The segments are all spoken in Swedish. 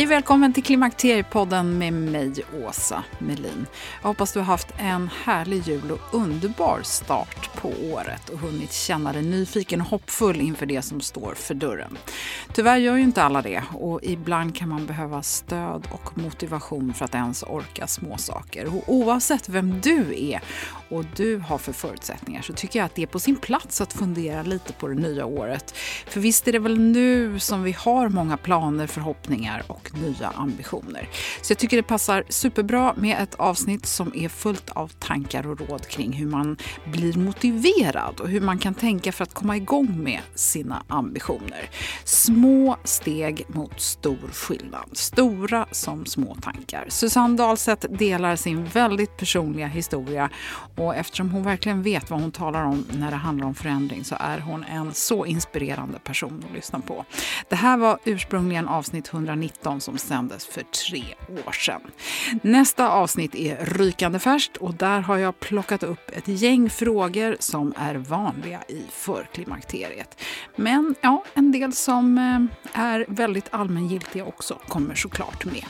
Hej och välkommen till Klimakteriepodden med mig, Åsa Melin. Jag hoppas du har haft en härlig jul och underbar start på året och hunnit känna dig nyfiken och hoppfull inför det som står för dörren. Tyvärr gör ju inte alla det och ibland kan man behöva stöd och motivation för att ens orka småsaker. Och oavsett vem du är och du har för förutsättningar så tycker jag att det är på sin plats att fundera lite på det nya året. För visst är det väl nu som vi har många planer, förhoppningar och nya ambitioner. Så jag tycker det passar superbra med ett avsnitt som är fullt av tankar och råd kring hur man blir motiverad och hur man kan tänka för att komma igång med sina ambitioner. Små steg mot stor skillnad. Stora som små tankar. Susanne Dahlseth delar sin väldigt personliga historia och eftersom hon verkligen vet vad hon talar om när det handlar om förändring så är hon en så inspirerande person att lyssna på. Det här var ursprungligen avsnitt 119 som sändes för tre år sedan. Nästa avsnitt är rykande färskt och där har jag plockat upp ett gäng frågor som är vanliga i förklimakteriet. Men ja, en del som eh, är väldigt allmängiltiga också kommer såklart med.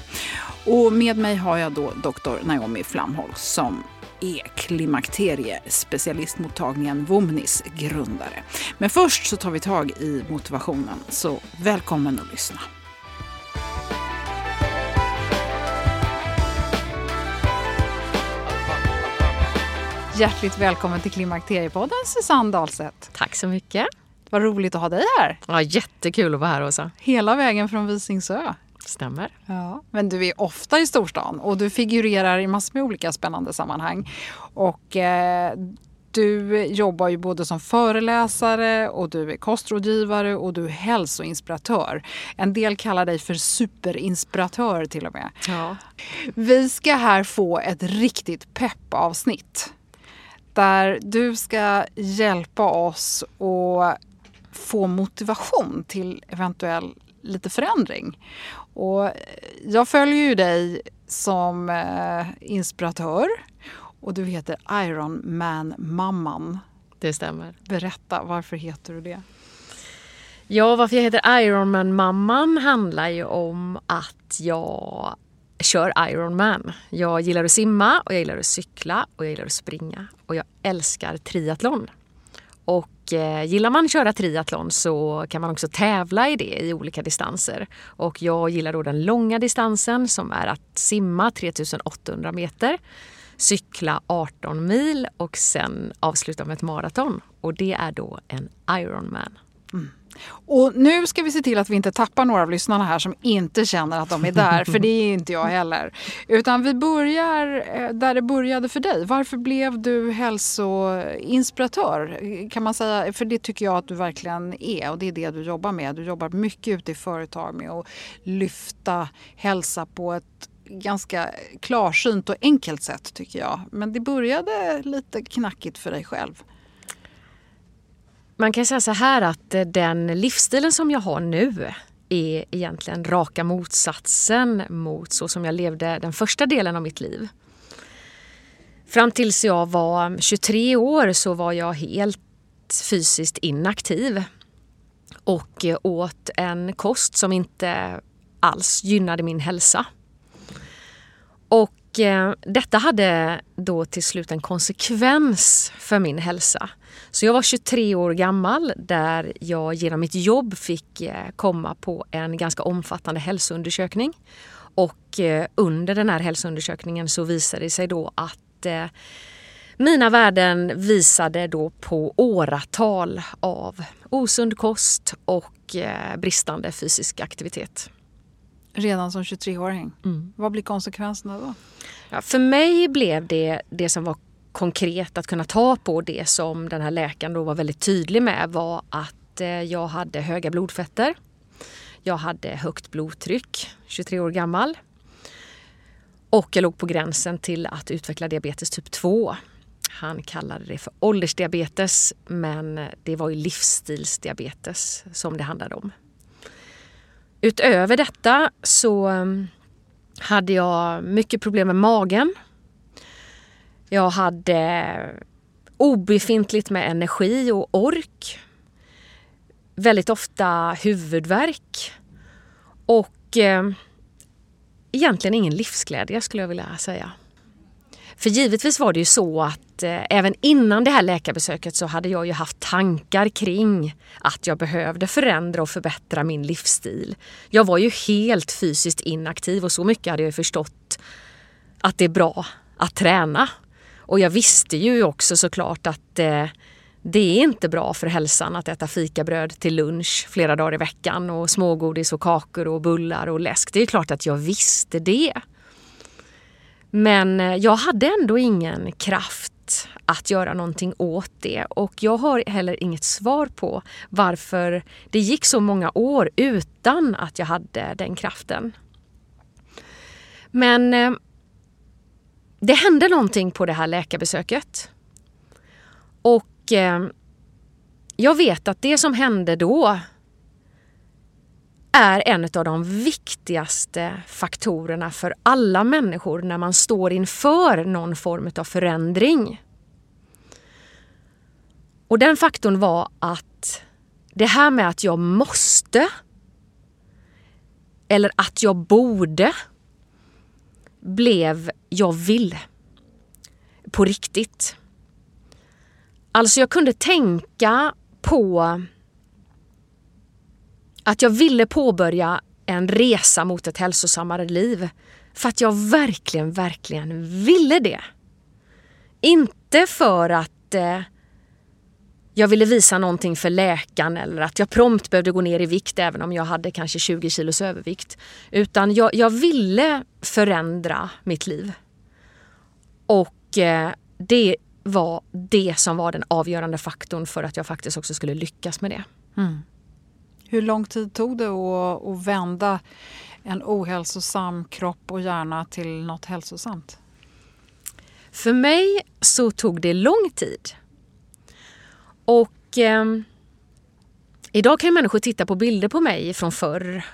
Och med mig har jag då doktor Naomi Flamholt som är klimakteriespecialistmottagningen Vomnis grundare. Men först så tar vi tag i motivationen, så välkommen att lyssna. Hjärtligt välkommen till Klimakteriepodden Susanne Dahlseth. Tack så mycket. Vad roligt att ha dig här. Ja, jättekul att vara här Åsa. Hela vägen från Visingsö. Stämmer. Ja, men du är ofta i storstan och du figurerar i massor med olika spännande sammanhang. Och eh, du jobbar ju både som föreläsare och du är kostrådgivare och du är hälsoinspiratör. En del kallar dig för superinspiratör till och med. Ja. Vi ska här få ett riktigt peppavsnitt där du ska hjälpa oss att få motivation till eventuell lite förändring. Och jag följer ju dig som eh, inspiratör och du heter Iron Man mamman Det stämmer. Berätta, varför heter du det? Ja, varför jag heter Ironman-mamman handlar ju om att jag kör Ironman. Jag gillar att simma och jag gillar att cykla och jag gillar att springa och jag älskar triathlon. Och eh, gillar man att köra triathlon så kan man också tävla i det i olika distanser. Och jag gillar då den långa distansen som är att simma 3800 meter, cykla 18 mil och sen avsluta med ett maraton. Och det är då en Ironman. Mm. Och nu ska vi se till att vi inte tappar några av lyssnarna här som inte känner att de är där, för det är inte jag heller. Utan vi börjar eh, där det började för dig. Varför blev du hälsoinspiratör? Kan man säga, för det tycker jag att du verkligen är och det är det du jobbar med. Du jobbar mycket ute i företag med att lyfta hälsa på ett ganska klarsynt och enkelt sätt tycker jag. Men det började lite knackigt för dig själv. Man kan säga så här att eh, den livsstilen som jag har nu är egentligen raka motsatsen mot så som jag levde den första delen av mitt liv. Fram tills jag var 23 år så var jag helt fysiskt inaktiv och eh, åt en kost som inte alls gynnade min hälsa. Och eh, detta hade då till slut en konsekvens för min hälsa. Så jag var 23 år gammal där jag genom mitt jobb fick eh, komma på en ganska omfattande hälsoundersökning. Och eh, under den här hälsoundersökningen så visade det sig då att eh, mina värden visade då på åratal av osund kost och eh, bristande fysisk aktivitet. Redan som 23-åring? Mm. Vad blir konsekvenserna då? Ja, för mig blev det det som var konkret att kunna ta på det som den här läkaren då var väldigt tydlig med var att eh, jag hade höga blodfetter. Jag hade högt blodtryck, 23 år gammal. Och jag låg på gränsen till att utveckla diabetes typ 2. Han kallade det för åldersdiabetes men det var ju livsstilsdiabetes som det handlade om. Utöver detta så um, hade jag mycket problem med magen. Jag hade obefintligt med energi och ork. Väldigt ofta huvudvärk. Och eh, egentligen ingen livsglädje skulle jag vilja säga. För givetvis var det ju så att eh, även innan det här läkarbesöket så hade jag ju haft tankar kring att jag behövde förändra och förbättra min livsstil. Jag var ju helt fysiskt inaktiv och så mycket hade jag förstått att det är bra att träna. Och jag visste ju också såklart att eh, det är inte bra för hälsan att äta fikabröd till lunch flera dagar i veckan och smågodis och kakor och bullar och läsk. Det är klart att jag visste det. Men eh, jag hade ändå ingen kraft att göra någonting åt det och jag har heller inget svar på varför det gick så många år utan att jag hade den kraften. Men eh, det hände någonting på det här läkarbesöket. Och eh, jag vet att det som hände då är en av de viktigaste faktorerna för alla människor när man står inför någon form av förändring. Och den faktorn var att det här med att jag måste eller att jag borde blev jag vill. På riktigt. Alltså jag kunde tänka på att jag ville påbörja en resa mot ett hälsosammare liv. För att jag verkligen, verkligen ville det. Inte för att eh, jag ville visa någonting för läkaren eller att jag prompt behövde gå ner i vikt även om jag hade kanske 20 kilos övervikt. Utan jag, jag ville förändra mitt liv. Och eh, det var det som var den avgörande faktorn för att jag faktiskt också skulle lyckas med det. Mm. Hur lång tid tog det att, att vända en ohälsosam kropp och hjärna till något hälsosamt? För mig så tog det lång tid. Och eh, idag kan människor titta på bilder på mig från förr.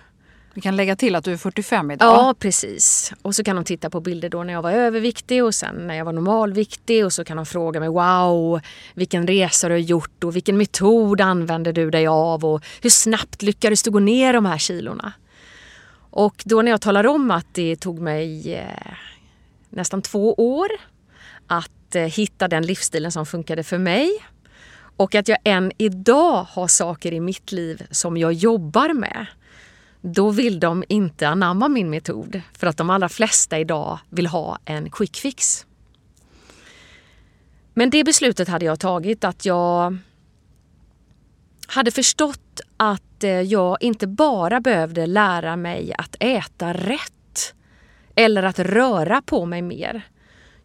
Vi kan lägga till att du är 45 idag. Ja, precis. Och så kan de titta på bilder då när jag var överviktig och sen när jag var normalviktig och så kan de fråga mig wow, vilken resa du har gjort och vilken metod använder du dig av och hur snabbt lyckades du gå ner de här kilorna? Och då när jag talar om att det tog mig eh, nästan två år att eh, hitta den livsstilen som funkade för mig och att jag än idag har saker i mitt liv som jag jobbar med. Då vill de inte anamma min metod för att de allra flesta idag vill ha en quick fix. Men det beslutet hade jag tagit att jag hade förstått att eh, jag inte bara behövde lära mig att äta rätt eller att röra på mig mer.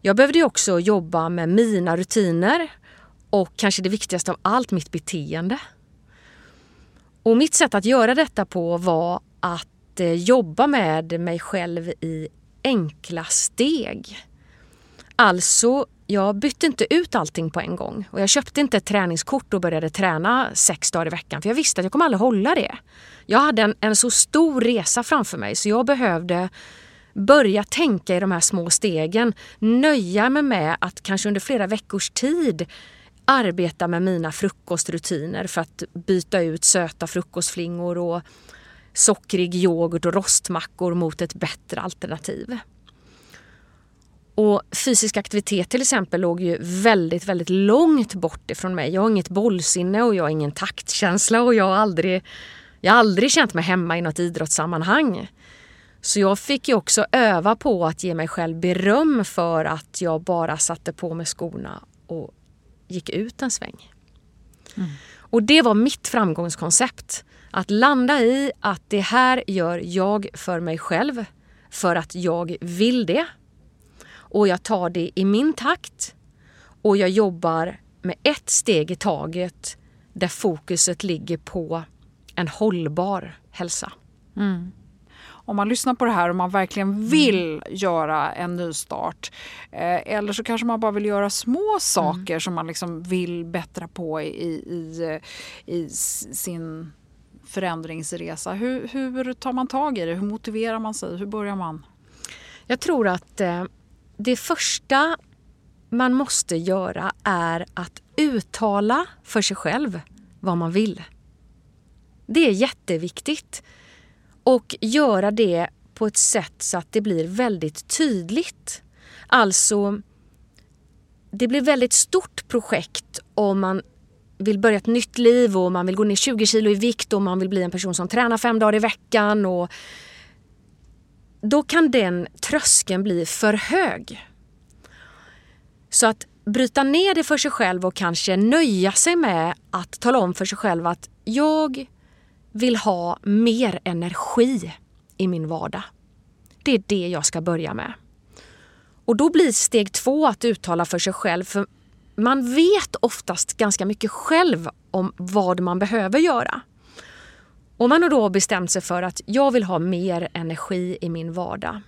Jag behövde också jobba med mina rutiner och kanske det viktigaste av allt, mitt beteende. Och mitt sätt att göra detta på var att eh, jobba med mig själv i enkla steg. Alltså, jag bytte inte ut allting på en gång och jag köpte inte ett träningskort och började träna sex dagar i veckan för jag visste att jag kommer aldrig hålla det. Jag hade en, en så stor resa framför mig så jag behövde börja tänka i de här små stegen. Nöja mig med att kanske under flera veckors tid arbeta med mina frukostrutiner för att byta ut söta frukostflingor och sockrig yoghurt och rostmackor mot ett bättre alternativ. Och fysisk aktivitet till exempel låg ju väldigt, väldigt långt bort ifrån mig. Jag har inget bollsinne och jag har ingen taktkänsla och jag har aldrig, jag har aldrig känt mig hemma i något idrottssammanhang. Så jag fick ju också öva på att ge mig själv beröm för att jag bara satte på mig skorna och gick ut en sväng. Mm. Och det var mitt framgångskoncept. Att landa i att det här gör jag för mig själv för att jag vill det. Och jag tar det i min takt och jag jobbar med ett steg i taget där fokuset ligger på en hållbar hälsa. Mm om man lyssnar på det här och man verkligen mm. vill mm. göra en nystart. Eh, eller så kanske man bara vill göra små saker mm. som man liksom vill bättra på i, i, i sin förändringsresa. Hur, hur tar man tag i det? Hur motiverar man sig? Hur börjar man? Jag tror att eh, det första man måste göra är att uttala för sig själv vad man vill. Det är jätteviktigt. Och göra det på ett sätt så att det blir väldigt tydligt. Alltså, det blir väldigt stort projekt om man vill börja ett nytt liv och man vill gå ner 20 kilo i vikt och man vill bli en person som tränar fem dagar i veckan. Och då kan den tröskeln bli för hög. Så att bryta ner det för sig själv och kanske nöja sig med att tala om för sig själv att jag vill ha mer energi i min vardag. Det är det jag ska börja med. Och då blir steg två att uttala för sig själv. För man vet oftast ganska mycket själv om vad man behöver göra. Om man då bestämt sig för att jag vill ha mer energi i min vardag.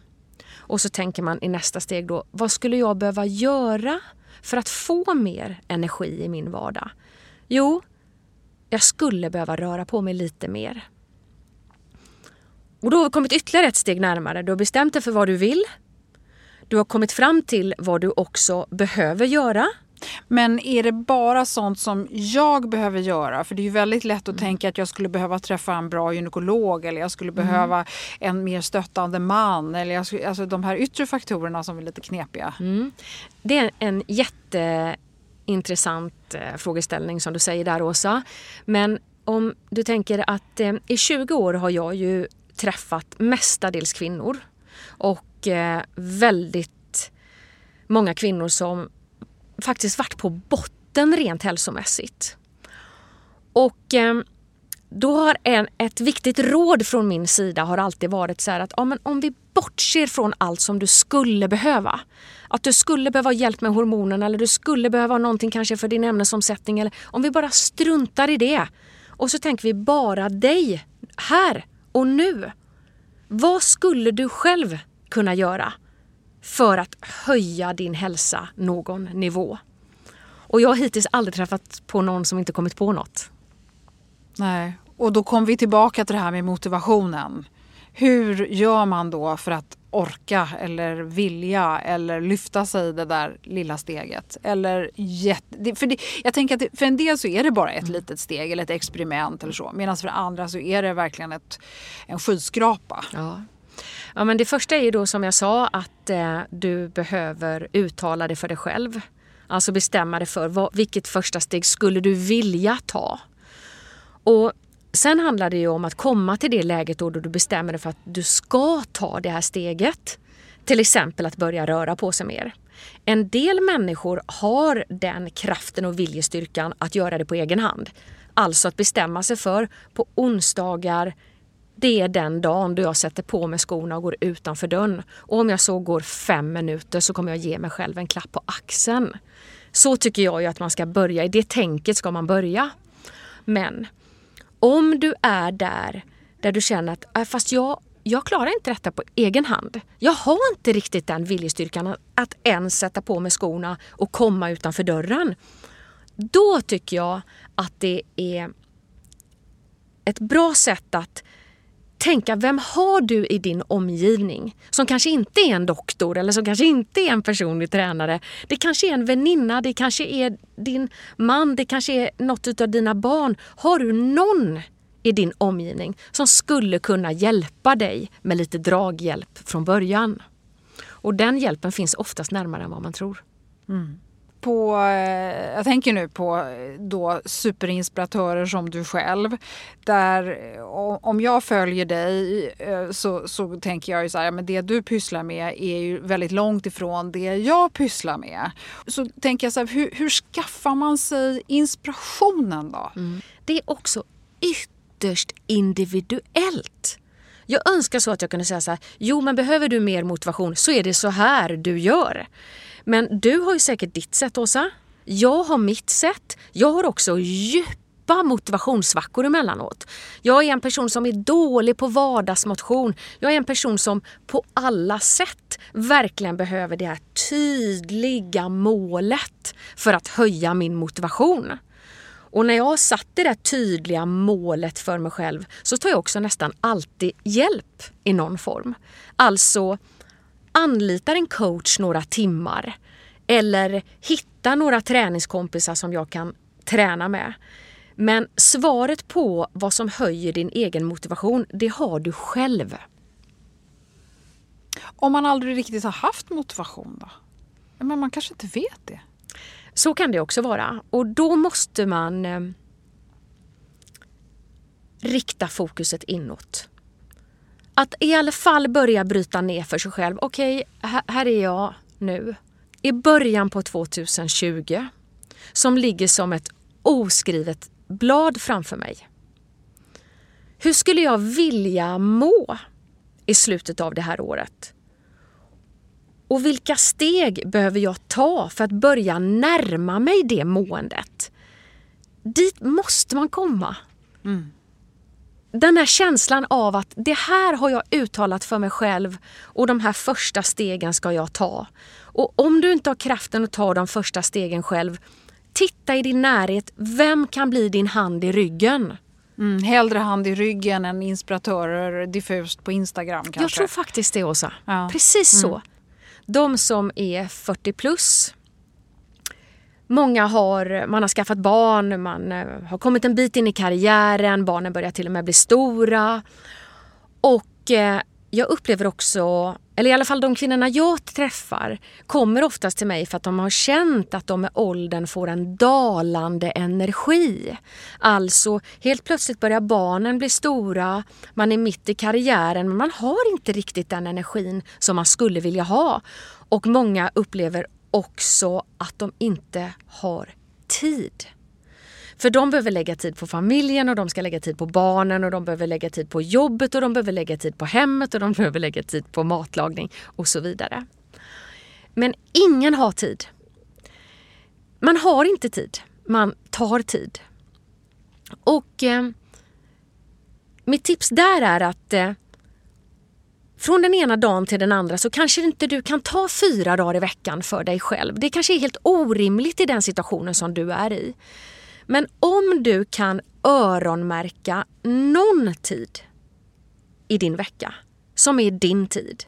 Och så tänker man i nästa steg då, vad skulle jag behöva göra för att få mer energi i min vardag? Jo, jag skulle behöva röra på mig lite mer. Och då har vi kommit ytterligare ett steg närmare. Du har bestämt dig för vad du vill. Du har kommit fram till vad du också behöver göra. Men är det bara sånt som jag behöver göra? För det är ju väldigt lätt att mm. tänka att jag skulle behöva träffa en bra gynekolog eller jag skulle mm. behöva en mer stöttande man. Eller jag skulle, alltså de här yttre faktorerna som är lite knepiga. Mm. Det är en jätte intressant eh, frågeställning som du säger där Åsa. Men om du tänker att eh, i 20 år har jag ju träffat mestadels kvinnor och eh, väldigt många kvinnor som faktiskt varit på botten rent hälsomässigt. Och eh, då har en, ett viktigt råd från min sida har alltid varit så att ja, men om vi bortser från allt som du skulle behöva. Att du skulle behöva hjälp med hormonerna eller du skulle behöva någonting kanske för din ämnesomsättning. Eller om vi bara struntar i det och så tänker vi bara dig här och nu. Vad skulle du själv kunna göra för att höja din hälsa någon nivå? Och jag har hittills aldrig träffat på någon som inte kommit på något. Nej, och då kommer vi tillbaka till det här med motivationen. Hur gör man då för att orka eller vilja eller lyfta sig det där lilla steget? Eller jätte, för det, jag tänker att för en del så är det bara ett mm. litet steg eller ett experiment eller så. Medan för andra så är det verkligen ett, en skyskrapa. Ja. Ja, men det första är ju då som jag sa att eh, du behöver uttala det för dig själv. Alltså bestämma dig för vad, vilket första steg skulle du vilja ta. Och Sen handlar det ju om att komma till det läget då, du bestämmer dig för att du ska ta det här steget. Till exempel att börja röra på sig mer. En del människor har den kraften och viljestyrkan att göra det på egen hand. Alltså att bestämma sig för på onsdagar det är den dagen då jag sätter på mig skorna och går utanför dörren. Och om jag så går fem minuter så kommer jag ge mig själv en klapp på axeln. Så tycker jag ju att man ska börja. I det tänket ska man börja. Men om du är där där du känner att äh, fast jag, jag klarar inte detta på egen hand. Jag har inte riktigt den viljestyrkan att ens sätta på mig skorna och komma utanför dörren. Då tycker jag att det är ett bra sätt att tänka, vem har du i din omgivning som kanske inte är en doktor eller som kanske inte är en personlig tränare. Det kanske är en väninna, det kanske är din man, det kanske är något av dina barn. Har du någon i din omgivning som skulle kunna hjälpa dig med lite draghjälp från början? Och den hjälpen finns oftast närmare än vad man tror. Mm på, eh, jag tänker nu på eh, då superinspiratörer som du själv. Där eh, om jag följer dig så, så tänker jag ju så här, men det du pysslar med är ju väldigt långt ifrån det jag pysslar med. Så tänker jag så här, hur, hur skaffar man sig inspirationen då? Mm. Det är också ytterst individuellt. Jag önskar så att jag kunde säga så här, jo men behöver du mer motivation så är det så här du gör. Men du har ju säkert ditt sätt Åsa. Jag har mitt sätt. Jag har också djupa motivationssvackor emellanåt. Jag är en person som är dålig på vardagsmotion. Jag är en person som på alla sätt verkligen behöver det här tydliga målet för att höja min motivation. Och när jag har satt det där tydliga målet för mig själv så tar jag också nästan alltid hjälp i någon form. Alltså anlitar en coach några timmar eller hittar några träningskompisar som jag kan träna med. Men svaret på vad som höjer din egen motivation, det har du själv. Om man aldrig riktigt har haft motivation då? Men man kanske inte vet det? Så kan det också vara. Och då måste man eh, rikta fokuset inåt att i alla fall börja bryta ner för sig själv. Okej, okay, här är jag nu. I början på 2020. Som ligger som ett oskrivet blad framför mig. Hur skulle jag vilja må i slutet av det här året? Och vilka steg behöver jag ta för att börja närma mig det måendet? Dit måste man komma. Mm den här känslan av att det här har jag uttalat för mig själv och de här första stegen ska jag ta. Och om du inte har kraften att ta de första stegen själv, titta i din närhet. Vem kan bli din hand i ryggen? Mm, hellre hand i ryggen än inspiratörer diffust på Instagram kanske? Jag tror faktiskt det Åsa. Ja. Precis mm. så. De som är 40 plus Många har, man har skaffat barn, man eh, har kommit en bit in i karriären, barnen börjar till och med bli stora. Och eh, jag upplever också, eller i alla fall de kvinnorna jag träffar, kommer oftast till mig för att de har känt att de med åldern får en dalande energi. Alltså, helt plötsligt börjar barnen bli stora, man är mitt i karriären men man har inte riktigt den energin som man skulle vilja ha. Och många upplever också att de inte har tid. För de behöver lägga tid på familjen och de ska lägga tid på barnen och de behöver lägga tid på jobbet och de behöver lägga tid på hemmet och de behöver lägga tid på matlagning och så vidare. Men ingen har tid. Man har inte tid, man tar tid. Och eh, mitt tips där är att eh, från den ena dagen till den andra så kanske inte du kan ta fyra dagar i veckan för dig själv. Det kanske är helt orimligt i den situationen som du är i. Men om du kan öronmärka någon tid i din vecka som är din tid.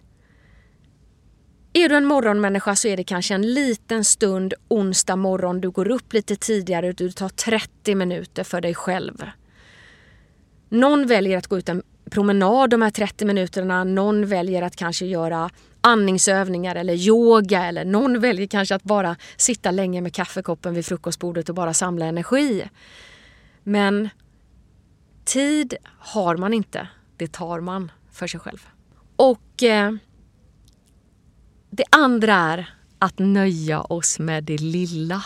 Är du en morgonmänniska så är det kanske en liten stund onsdag morgon. Du går upp lite tidigare, du tar 30 minuter för dig själv. Någon väljer att gå ut en promenad de här 30 minuterna. Någon väljer att kanske göra andningsövningar eller yoga eller någon väljer kanske att bara sitta länge med kaffekoppen vid frukostbordet och bara samla energi. Men tid har man inte. Det tar man för sig själv. Och eh, det andra är att nöja oss med det lilla.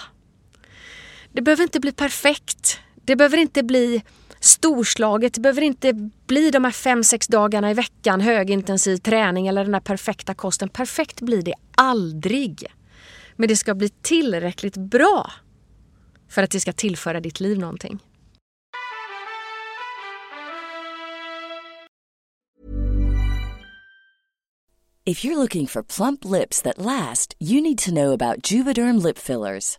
Det behöver inte bli perfekt. Det behöver inte bli storslaget. Det behöver inte bli de här fem, sex dagarna i veckan högintensiv träning eller den där perfekta kosten. Perfekt blir det aldrig. Men det ska bli tillräckligt bra för att det ska tillföra ditt liv någonting. If you're looking for plump lips that last, you need to know about Juvederm lip fillers.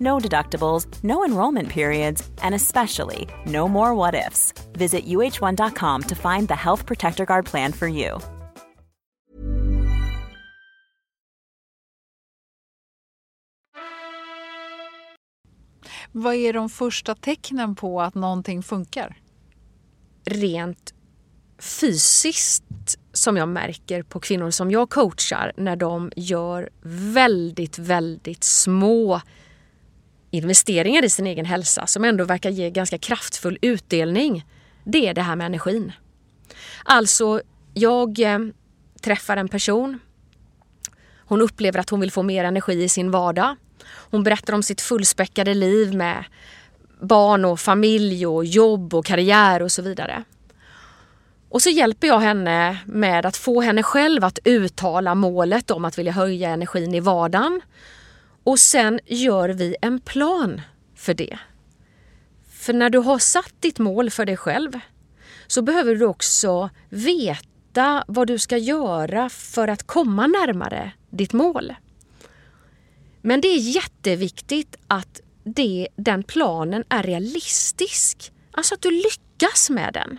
No deductibles, no enrollment periods, and especially no more what ifs. Visit uh1.com to find the Health Protector Guard plan for you. Vad är de första tecknen på att någonting funkar? Rent fysiskt som jag märker på kvinnor som jag coachar när de gör väldigt, väldigt små investeringar i sin egen hälsa som ändå verkar ge ganska kraftfull utdelning. Det är det här med energin. Alltså, jag eh, träffar en person. Hon upplever att hon vill få mer energi i sin vardag. Hon berättar om sitt fullspäckade liv med barn och familj och jobb och karriär och så vidare. Och så hjälper jag henne med att få henne själv att uttala målet om att vilja höja energin i vardagen. Och sen gör vi en plan för det. För när du har satt ditt mål för dig själv så behöver du också veta vad du ska göra för att komma närmare ditt mål. Men det är jätteviktigt att det, den planen är realistisk. Alltså att du lyckas med den.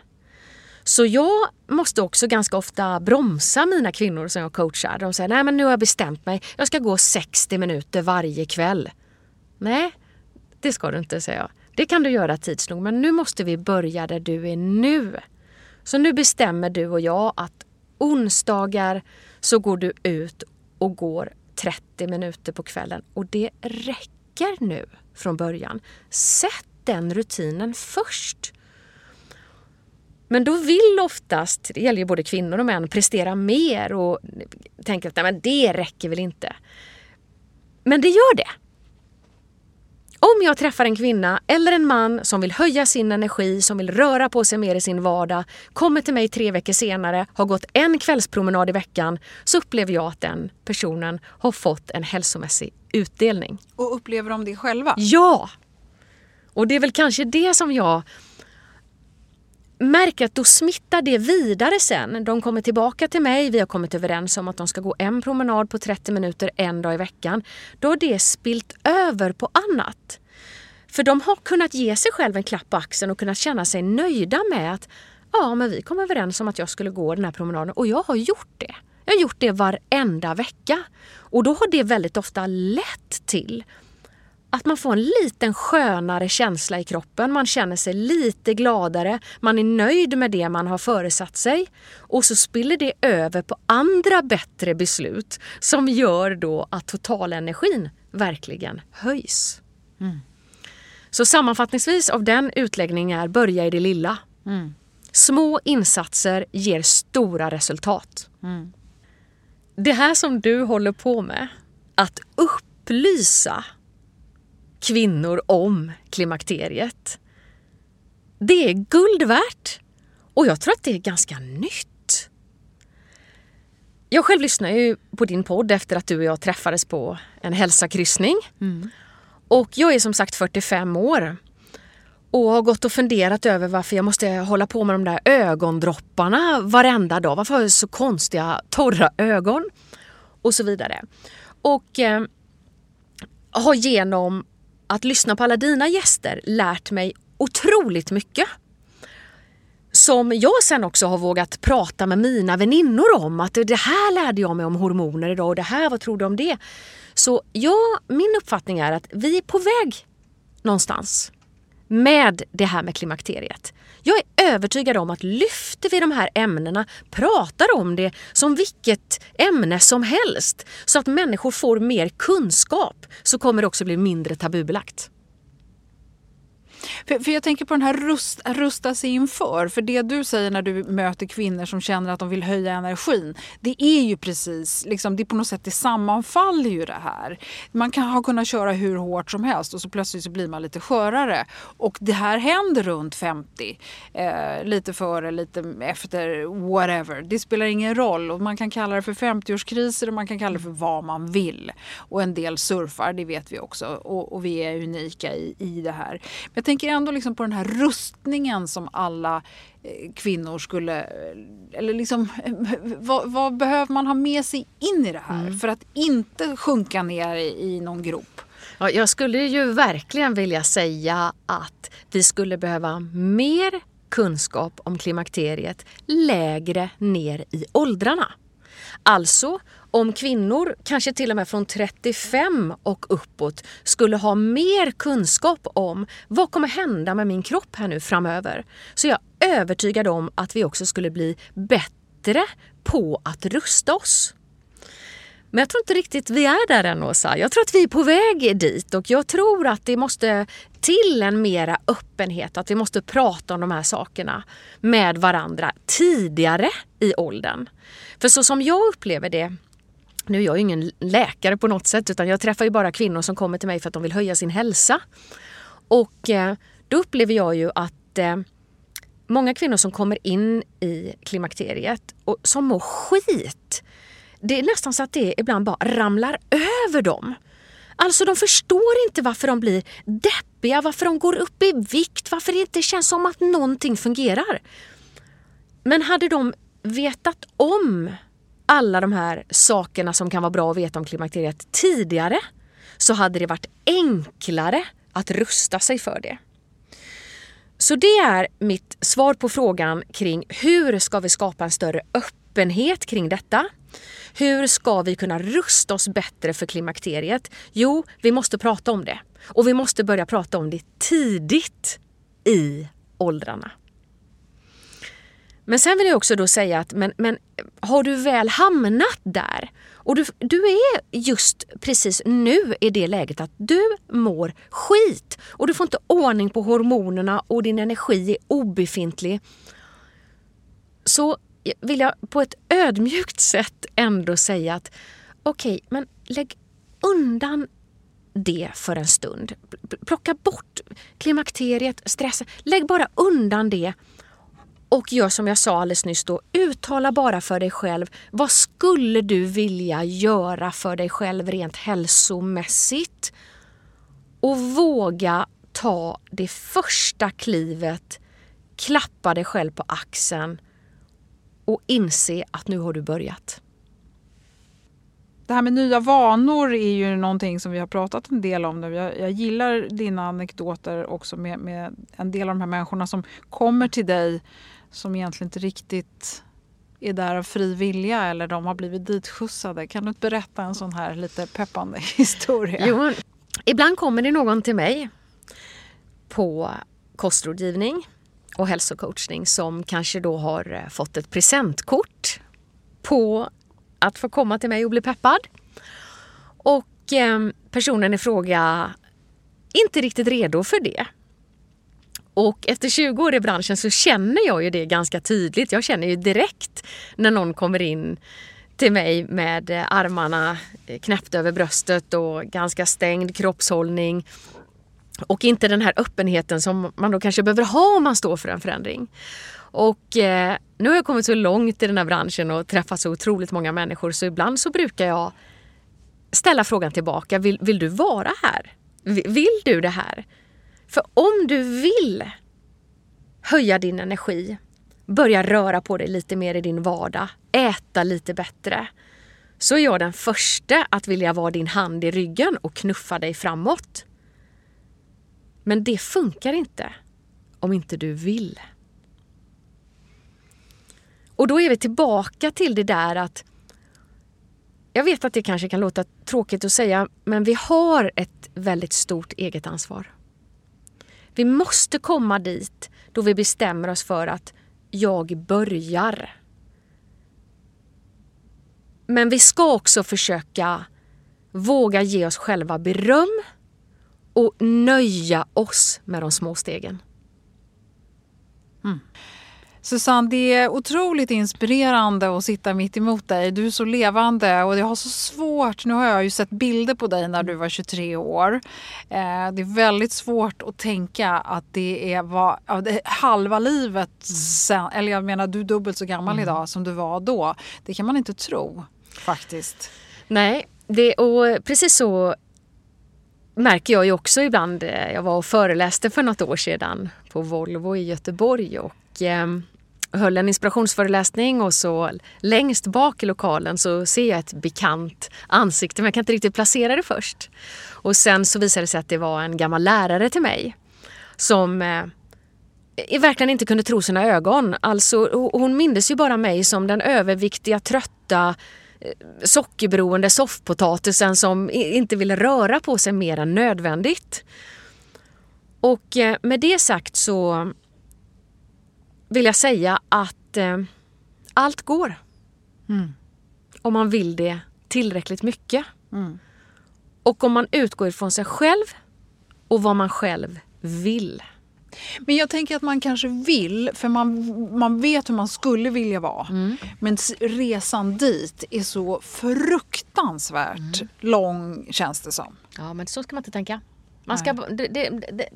Så jag måste också ganska ofta bromsa mina kvinnor som jag coachar. De säger, nej men nu har jag bestämt mig, jag ska gå 60 minuter varje kväll. Nej, det ska du inte, säger jag. Det kan du göra tids nog, men nu måste vi börja där du är nu. Så nu bestämmer du och jag att onsdagar så går du ut och går 30 minuter på kvällen. Och det räcker nu från början. Sätt den rutinen först. Men då vill oftast, det gäller ju både kvinnor och män, prestera mer och tänker att nej, men det räcker väl inte. Men det gör det. Om jag träffar en kvinna eller en man som vill höja sin energi, som vill röra på sig mer i sin vardag, kommer till mig tre veckor senare, har gått en kvällspromenad i veckan, så upplever jag att den personen har fått en hälsomässig utdelning. Och upplever de det själva? Ja! Och det är väl kanske det som jag märker att då smittar det vidare sen. De kommer tillbaka till mig, vi har kommit överens om att de ska gå en promenad på 30 minuter en dag i veckan. Då har det spilt över på annat. För de har kunnat ge sig själv en klapp på axeln och kunnat känna sig nöjda med att ja, men vi kom överens om att jag skulle gå den här promenaden och jag har gjort det. Jag har gjort det varenda vecka. Och då har det väldigt ofta lett till att man får en liten skönare känsla i kroppen. Man känner sig lite gladare, man är nöjd med det man har föresatt sig. Och så spiller det över på andra bättre beslut som gör då att totalenergin verkligen höjs. Mm. Så sammanfattningsvis av den utläggningen är börja i det lilla. Mm. Små insatser ger stora resultat. Mm. Det här som du håller på med, att upplysa kvinnor om klimakteriet. Det är guld värt och jag tror att det är ganska nytt. Jag själv lyssnade ju på din podd efter att du och jag träffades på en hälsakryssning. Mm. Och jag är som sagt 45 år och har gått och funderat över varför jag måste hålla på med de där ögondropparna varenda dag. Varför har jag så konstiga torra ögon? Och så vidare. Och eh, har genom att lyssna på alla dina gäster lärt mig otroligt mycket. Som jag sen också har vågat prata med mina väninnor om. Att det här lärde jag mig om hormoner idag och det här, vad tror du om det? Så ja, min uppfattning är att vi är på väg någonstans med det här med klimakteriet. Jag är övertygad om att lyfter vi de här ämnena, pratar om det som vilket ämne som helst så att människor får mer kunskap så kommer det också bli mindre tabubelagt. För, för jag tänker på den här rust, rusta sig inför. För det du säger när du möter kvinnor som känner att de vill höja energin. Det är ju precis, liksom, det på något sätt det sammanfaller ju det här. Man kan ha kunnat köra hur hårt som helst och så plötsligt så blir man lite skörare. Och det här händer runt 50. Eh, lite före, lite efter, whatever. Det spelar ingen roll. Och man kan kalla det för 50-årskriser och man kan kalla det för vad man vill. Och en del surfar, det vet vi också. Och, och vi är unika i, i det här. Men tänker ändå liksom på den här rustningen som alla eh, kvinnor skulle... Eller liksom, vad, vad, behöver man ha med sig in i det här mm. för att inte sjunka ner i, i någon grop? Ja, jag skulle ju verkligen vilja säga att vi skulle behöva mer kunskap om klimakteriet lägre ner i åldrarna. Alltså om kvinnor, kanske till och med från 35 och uppåt, skulle ha mer kunskap om vad kommer hända med min kropp här nu framöver. Så jag är övertygad om att vi också skulle bli bättre på att rusta oss. Men jag tror inte riktigt vi är där än Åsa. Jag tror att vi är på väg dit och jag tror att det måste till en mera öppenhet. Att vi måste prata om de här sakerna med varandra tidigare i åldern. För så som jag upplever det nu är jag ingen läkare på något sätt utan jag träffar ju bara kvinnor som kommer till mig för att de vill höja sin hälsa. Och eh, då upplever jag ju att eh, många kvinnor som kommer in i klimakteriet och som mår skit. Det är nästan så att det ibland bara ramlar över dem. Alltså de förstår inte varför de blir deppiga, varför de går upp i vikt, varför det inte känns som att någonting fungerar. Men hade de vetat om alla de här sakerna som kan vara bra att veta om klimakteriet tidigare så hade det varit enklare att rusta sig för det. Så det är mitt svar på frågan kring hur ska vi skapa en större öppenhet kring detta? Hur ska vi kunna rusta oss bättre för klimakteriet? Jo, vi måste prata om det. Och vi måste börja prata om det tidigt i åldrarna. Men sen vill jag också då säga att men, men har du väl hamnat där och du, du är just precis nu i det läget att du mår skit och du får inte ordning på hormonerna och din energi är obefintlig. Så vill jag på ett ödmjukt sätt ändå säga att okej, okay, men lägg undan det för en stund. Plocka bort klimakteriet, stressen. Lägg bara undan det och gör som jag sa alldeles nyss då, uttala bara för dig själv. Vad skulle du vilja göra för dig själv rent hälsomässigt? Och våga ta det första klivet, klappa dig själv på axeln och inse att nu har du börjat. Det här med nya vanor är ju någonting som vi har pratat en del om. Jag, jag gillar dina anekdoter också med, med en del av de här människorna som kommer till dig som egentligen inte riktigt är där av fri vilja eller de har blivit ditskjutsade. Kan du inte berätta en sån här lite peppande historia? Jo, ibland kommer det någon till mig på kostrådgivning och hälsocoachning som kanske då har eh, fått ett presentkort på att få komma till mig och bli peppad. Och eh, personen i fråga inte riktigt redo för det. Och efter 20 år i branschen så känner jag ju det ganska tydligt. Jag känner ju direkt när någon kommer in till mig med eh, armarna eh, knäppta över bröstet och ganska stängd kroppshållning. Och inte den här öppenheten som man då kanske behöver ha om man står för en förändring. Och eh, nu har jag kommit så långt i den här branschen och träffat så otroligt många människor så ibland så brukar jag ställa frågan tillbaka. Vill, vill du vara här? Vill du det här? För om du vill höja din energi, börja röra på dig lite mer i din vardag, äta lite bättre, så är jag den första att vilja vara din hand i ryggen och knuffa dig framåt. Men det funkar inte om inte du vill. Och då är vi tillbaka till det där att jag vet att det kanske kan låta tråkigt att säga, men vi har ett väldigt stort eget ansvar. Vi måste komma dit då vi bestämmer oss för att jag börjar. Men vi ska också försöka våga ge oss själva beröm och nöja oss med de små stegen. Mm. Susanne, det är otroligt inspirerande att sitta mitt emot dig. Du är så levande och jag har så svårt, nu har jag ju sett bilder på dig när du var 23 år. Eh, det är väldigt svårt att tänka att det är, var, halva livet sen, eller jag menar du är dubbelt så gammal mm. idag som du var då. Det kan man inte tro faktiskt. Nej, det, och precis så märker jag ju också ibland. Eh, jag var och föreläste för något år sedan på Volvo i Göteborg och Ehm, höll en inspirationsföreläsning och så längst bak i lokalen så ser jag ett bekant ansikte men jag kan inte riktigt placera det först. Och sen så visade det sig att det var en gammal lärare till mig som eh, verkligen inte kunde tro sina ögon. Alltså, hon mindes ju bara mig som den överviktiga, trötta, eh, sockerberoende soffpotatisen som inte ville röra på sig mer än nödvändigt. Och eh, med det sagt så vill jag säga att eh, allt går. Mm. Om man vill det tillräckligt mycket. Mm. Och om man utgår ifrån sig själv och vad man själv vill. Men jag tänker att man kanske vill, för man, man vet hur man skulle vilja vara. Mm. Men resan dit är så fruktansvärt mm. lång känns det som. Ja men så ska man inte tänka. Man ska, det, det, det,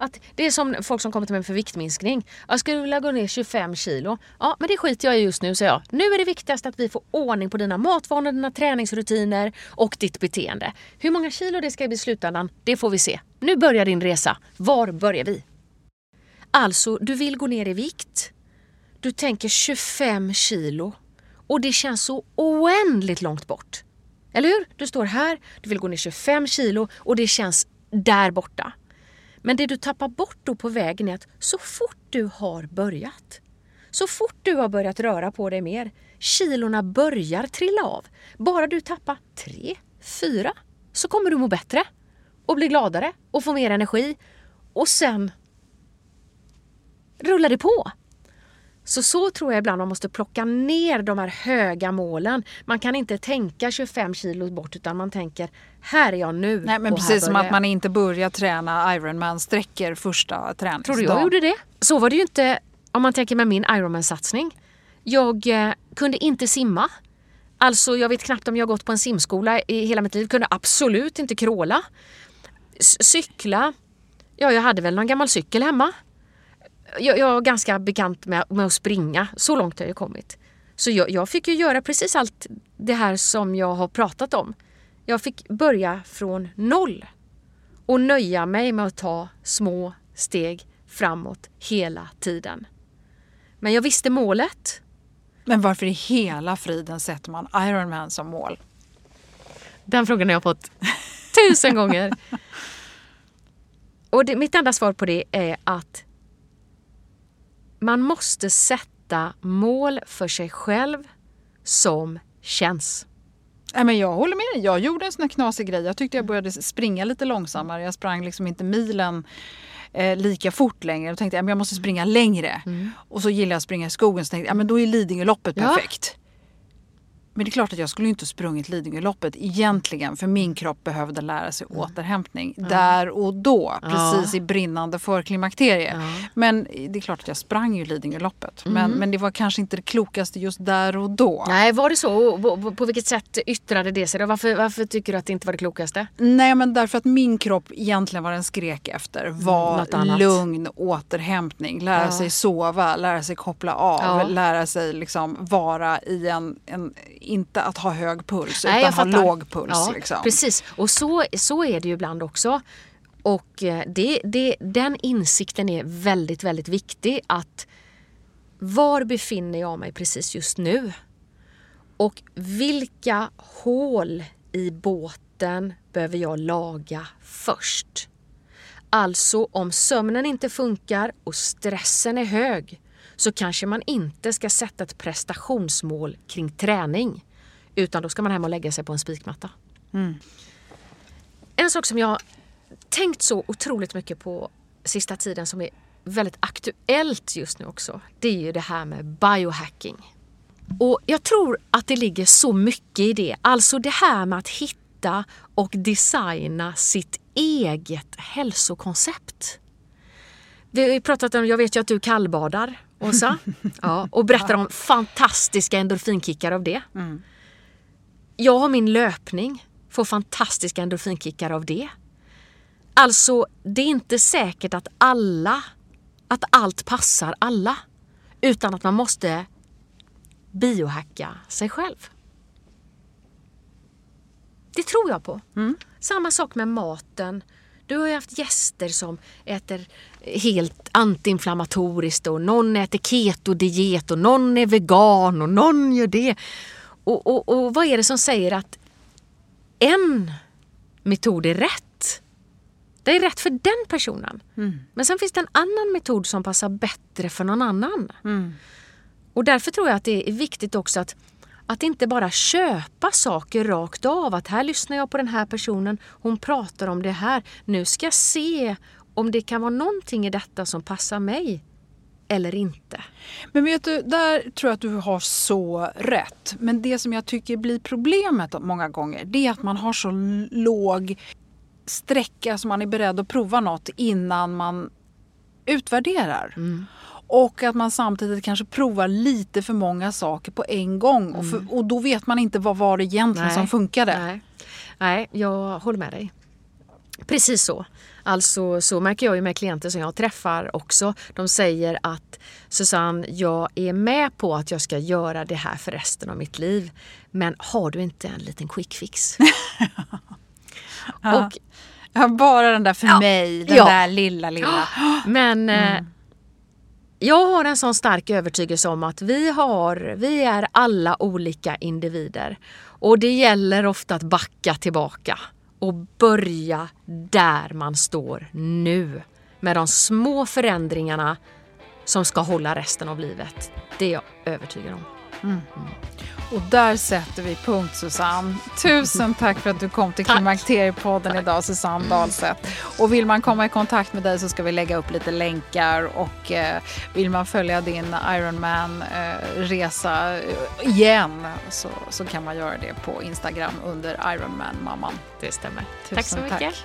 att det är som folk som kommer till mig för viktminskning. Jag skulle vilja gå ner 25 kilo. Ja, men det skiter jag i just nu, säger jag. Nu är det viktigast att vi får ordning på dina matvanor, dina träningsrutiner och ditt beteende. Hur många kilo det ska bli i slutändan, det får vi se. Nu börjar din resa. Var börjar vi? Alltså, du vill gå ner i vikt. Du tänker 25 kilo. Och det känns så oändligt långt bort. Eller hur? Du står här, du vill gå ner 25 kilo och det känns där borta. Men det du tappar bort då på vägen är att så fort du har börjat, så fort du har börjat röra på dig mer, kilorna börjar trilla av. Bara du tappar tre, fyra, så kommer du må bättre och bli gladare och få mer energi. Och sen rullar det på. Så så tror jag ibland man måste plocka ner de här höga målen. Man kan inte tänka 25 kilo bort utan man tänker här är jag nu. Nej men precis som att man inte börjar träna Ironman-sträckor första träningsdagen. Tror du jag gjorde det? Så var det ju inte om man tänker med min Ironman-satsning. Jag eh, kunde inte simma. Alltså jag vet knappt om jag gått på en simskola i hela mitt liv. Kunde absolut inte kråla. S cykla. Ja, jag hade väl någon gammal cykel hemma jag, jag är ganska bekant med, med att springa. Så långt har jag kommit. Så jag, jag, fick ju göra precis allt det här som jag har pratat om. Jag fick börja från noll och nöja mig med att ta små steg framåt hela tiden. Men jag visste målet. Men varför i hela friden sätter man Ironman som mål? Den frågan har jag fått tusen gånger. Och det, mitt enda svar på det är att man måste sätta mål för sig själv som känns. Nej, men jag håller med dig. Jag gjorde en sån här knasig grej. Jag tyckte jag började springa lite långsammare. Jag sprang liksom inte milen eh, lika fort längre. Jag tänkte att jag måste springa längre. Mm. Och så gillar jag att springa i skogen. Så tänkte jag, ja, men då är Lidingöloppet ja. Men det är klart att jag skulle inte sprungit Lidingöloppet egentligen för min kropp behövde lära sig mm. återhämtning mm. där och då. Precis ja. i brinnande förklimakterie. Ja. Men det är klart att jag sprang ju Lidingöloppet. Mm. Men, men det var kanske inte det klokaste just där och då. Nej, var det så? På, på vilket sätt yttrade det sig? Varför, varför tycker du att det inte var det klokaste? Nej, men därför att min kropp egentligen vad den skrek efter mm, var lugn återhämtning. Lära ja. sig sova, lära sig koppla av, lära sig liksom vara i en, en inte att ha hög puls Nej, utan ha låg puls. Ja, liksom. Precis, och så, så är det ju ibland också. Och eh, det, det, den insikten är väldigt, väldigt viktig. Att var befinner jag mig precis just nu? Och vilka hål i båten behöver jag laga först? Alltså om sömnen inte funkar och stressen är hög så kanske man inte ska sätta ett prestationsmål kring träning. Utan då ska man hem och lägga sig på en spikmatta. Mm. En sak som jag tänkt så otroligt mycket på sista tiden som är väldigt aktuellt just nu också. Det är ju det här med biohacking. Och jag tror att det ligger så mycket i det. Alltså det här med att hitta och designa sitt eget hälsokoncept. Vi har ju pratat om, jag vet ju att du kallbadar Åsa. Ja, och berättar om fantastiska endorfinkickar av det. Mm. Jag har min löpning, får fantastiska endorfinkickar av det. Alltså, det är inte säkert att alla, att allt passar alla. Utan att man måste biohacka sig själv. Det tror jag på. Mm. Samma sak med maten. Du har ju haft gäster som äter helt antiinflammatoriskt och någon äter keto-diet och någon är vegan och någon gör det. Och, och, och vad är det som säger att en metod är rätt? Det är rätt för den personen. Mm. Men sen finns det en annan metod som passar bättre för någon annan. Mm. Och därför tror jag att det är viktigt också att att inte bara köpa saker rakt av. Att här lyssnar jag på den här personen, hon pratar om det här. Nu ska jag se om det kan vara någonting i detta som passar mig eller inte. Men vet du, där tror jag att du har så rätt. Men det som jag tycker blir problemet många gånger det är att man har så låg sträcka som man är beredd att prova något innan man utvärderar. Mm. Och att man samtidigt kanske provar lite för många saker på en gång. Mm. Och, för, och, då vet man inte vad var det egentligen Nej. som funkade. Nej. Nej, jag håller med dig. Precis så. Alltså så märker jag ju med klienter som jag träffar också. De säger att Susanne, jag är med på att jag ska göra det här för resten av mitt liv. Men har du inte en liten quick fix? ja. Och, ja, bara den där för ja, mig, den där lilla lilla. Men eh, mm. Jag har en sån stark övertygelse om att vi, har, vi är alla olika individer. Och det gäller ofta att backa tillbaka och börja där man står nu. Med de små förändringarna som ska hålla resten av livet. Det är jag övertygad om. Mm. Och där sätter vi punkt Susanne. Tusen tack för att du kom till Klimakteriepodden idag Susanne Dahlseth. Och vill man komma i kontakt med dig så ska vi lägga upp lite länkar och eh, vill man följa din Ironman-resa eh, igen så, så kan man göra det på Instagram under Ironman-mamman. Det stämmer. Tusen tack så mycket. Tack.